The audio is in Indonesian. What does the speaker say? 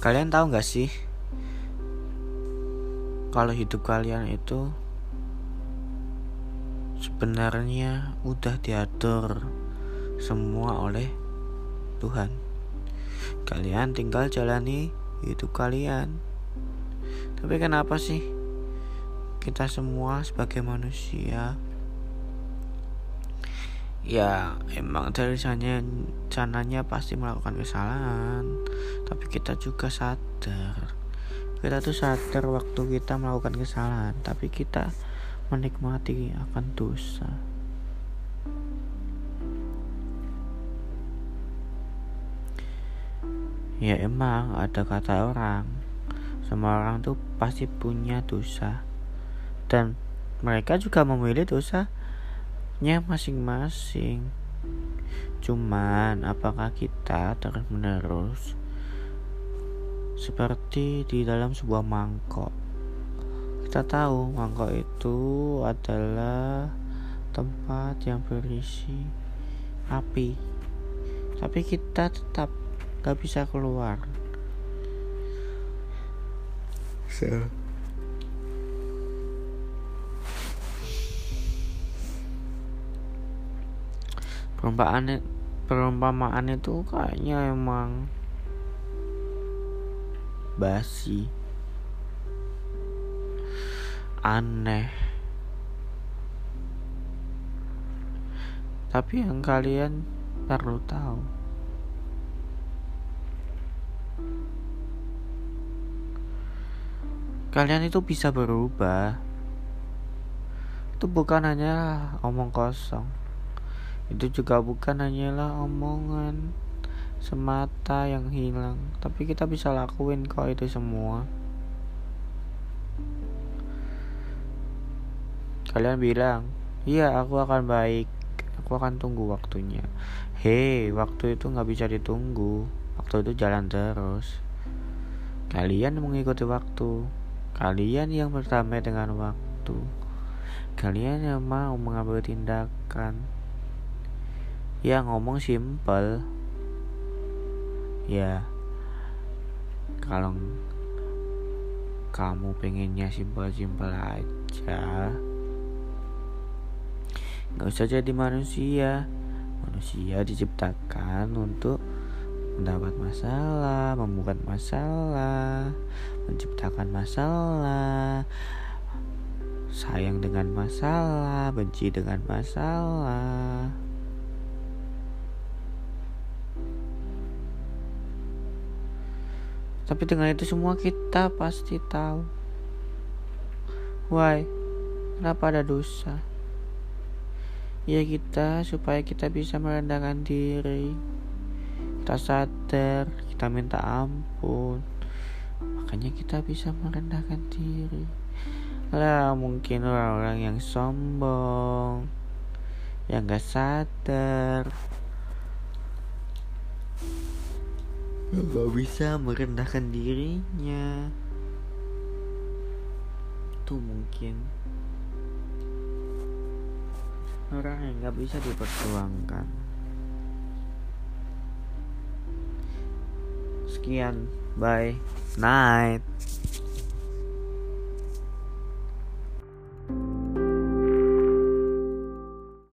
Kalian tahu nggak sih kalau hidup kalian itu sebenarnya udah diatur semua oleh Tuhan. Kalian tinggal jalani hidup kalian. Tapi kenapa sih kita semua sebagai manusia ya emang dari sananya sananya pasti melakukan kesalahan. Tapi kita juga sadar. Kita tuh sadar waktu kita melakukan kesalahan tapi kita menikmati akan dosa. Ya emang ada kata orang semua orang tuh pasti punya dosa. Dan mereka juga memilih dosa nya masing-masing. Cuman apakah kita terus menerus seperti di dalam sebuah mangkok? Kita tahu mangkok itu adalah tempat yang berisi api. Tapi kita tetap gak bisa keluar. So. Perumpamaan perumpamaan itu kayaknya emang basi. Aneh. Tapi yang kalian perlu tahu kalian itu bisa berubah. Itu bukan hanya omong kosong itu juga bukan hanyalah omongan semata yang hilang. Tapi kita bisa lakuin kok itu semua. Kalian bilang iya aku akan baik. Aku akan tunggu waktunya. Hei waktu itu nggak bisa ditunggu. Waktu itu jalan terus. Kalian mengikuti waktu. Kalian yang berdamai dengan waktu. Kalian yang mau mengambil tindakan ya ngomong simpel. Ya kalau kamu pengennya simpel-simpel aja nggak usah jadi manusia. Manusia diciptakan untuk mendapat masalah membuat masalah menciptakan masalah sayang dengan masalah benci dengan masalah Tapi dengan itu semua kita pasti tahu. Why? Kenapa ada dosa? Ya kita supaya kita bisa merendahkan diri. Kita sadar, kita minta ampun. Makanya kita bisa merendahkan diri. Lah mungkin orang-orang yang sombong Yang gak sadar nggak bisa merendahkan dirinya. Itu mungkin. Orang yang nggak bisa diperjuangkan. Sekian. Bye. Night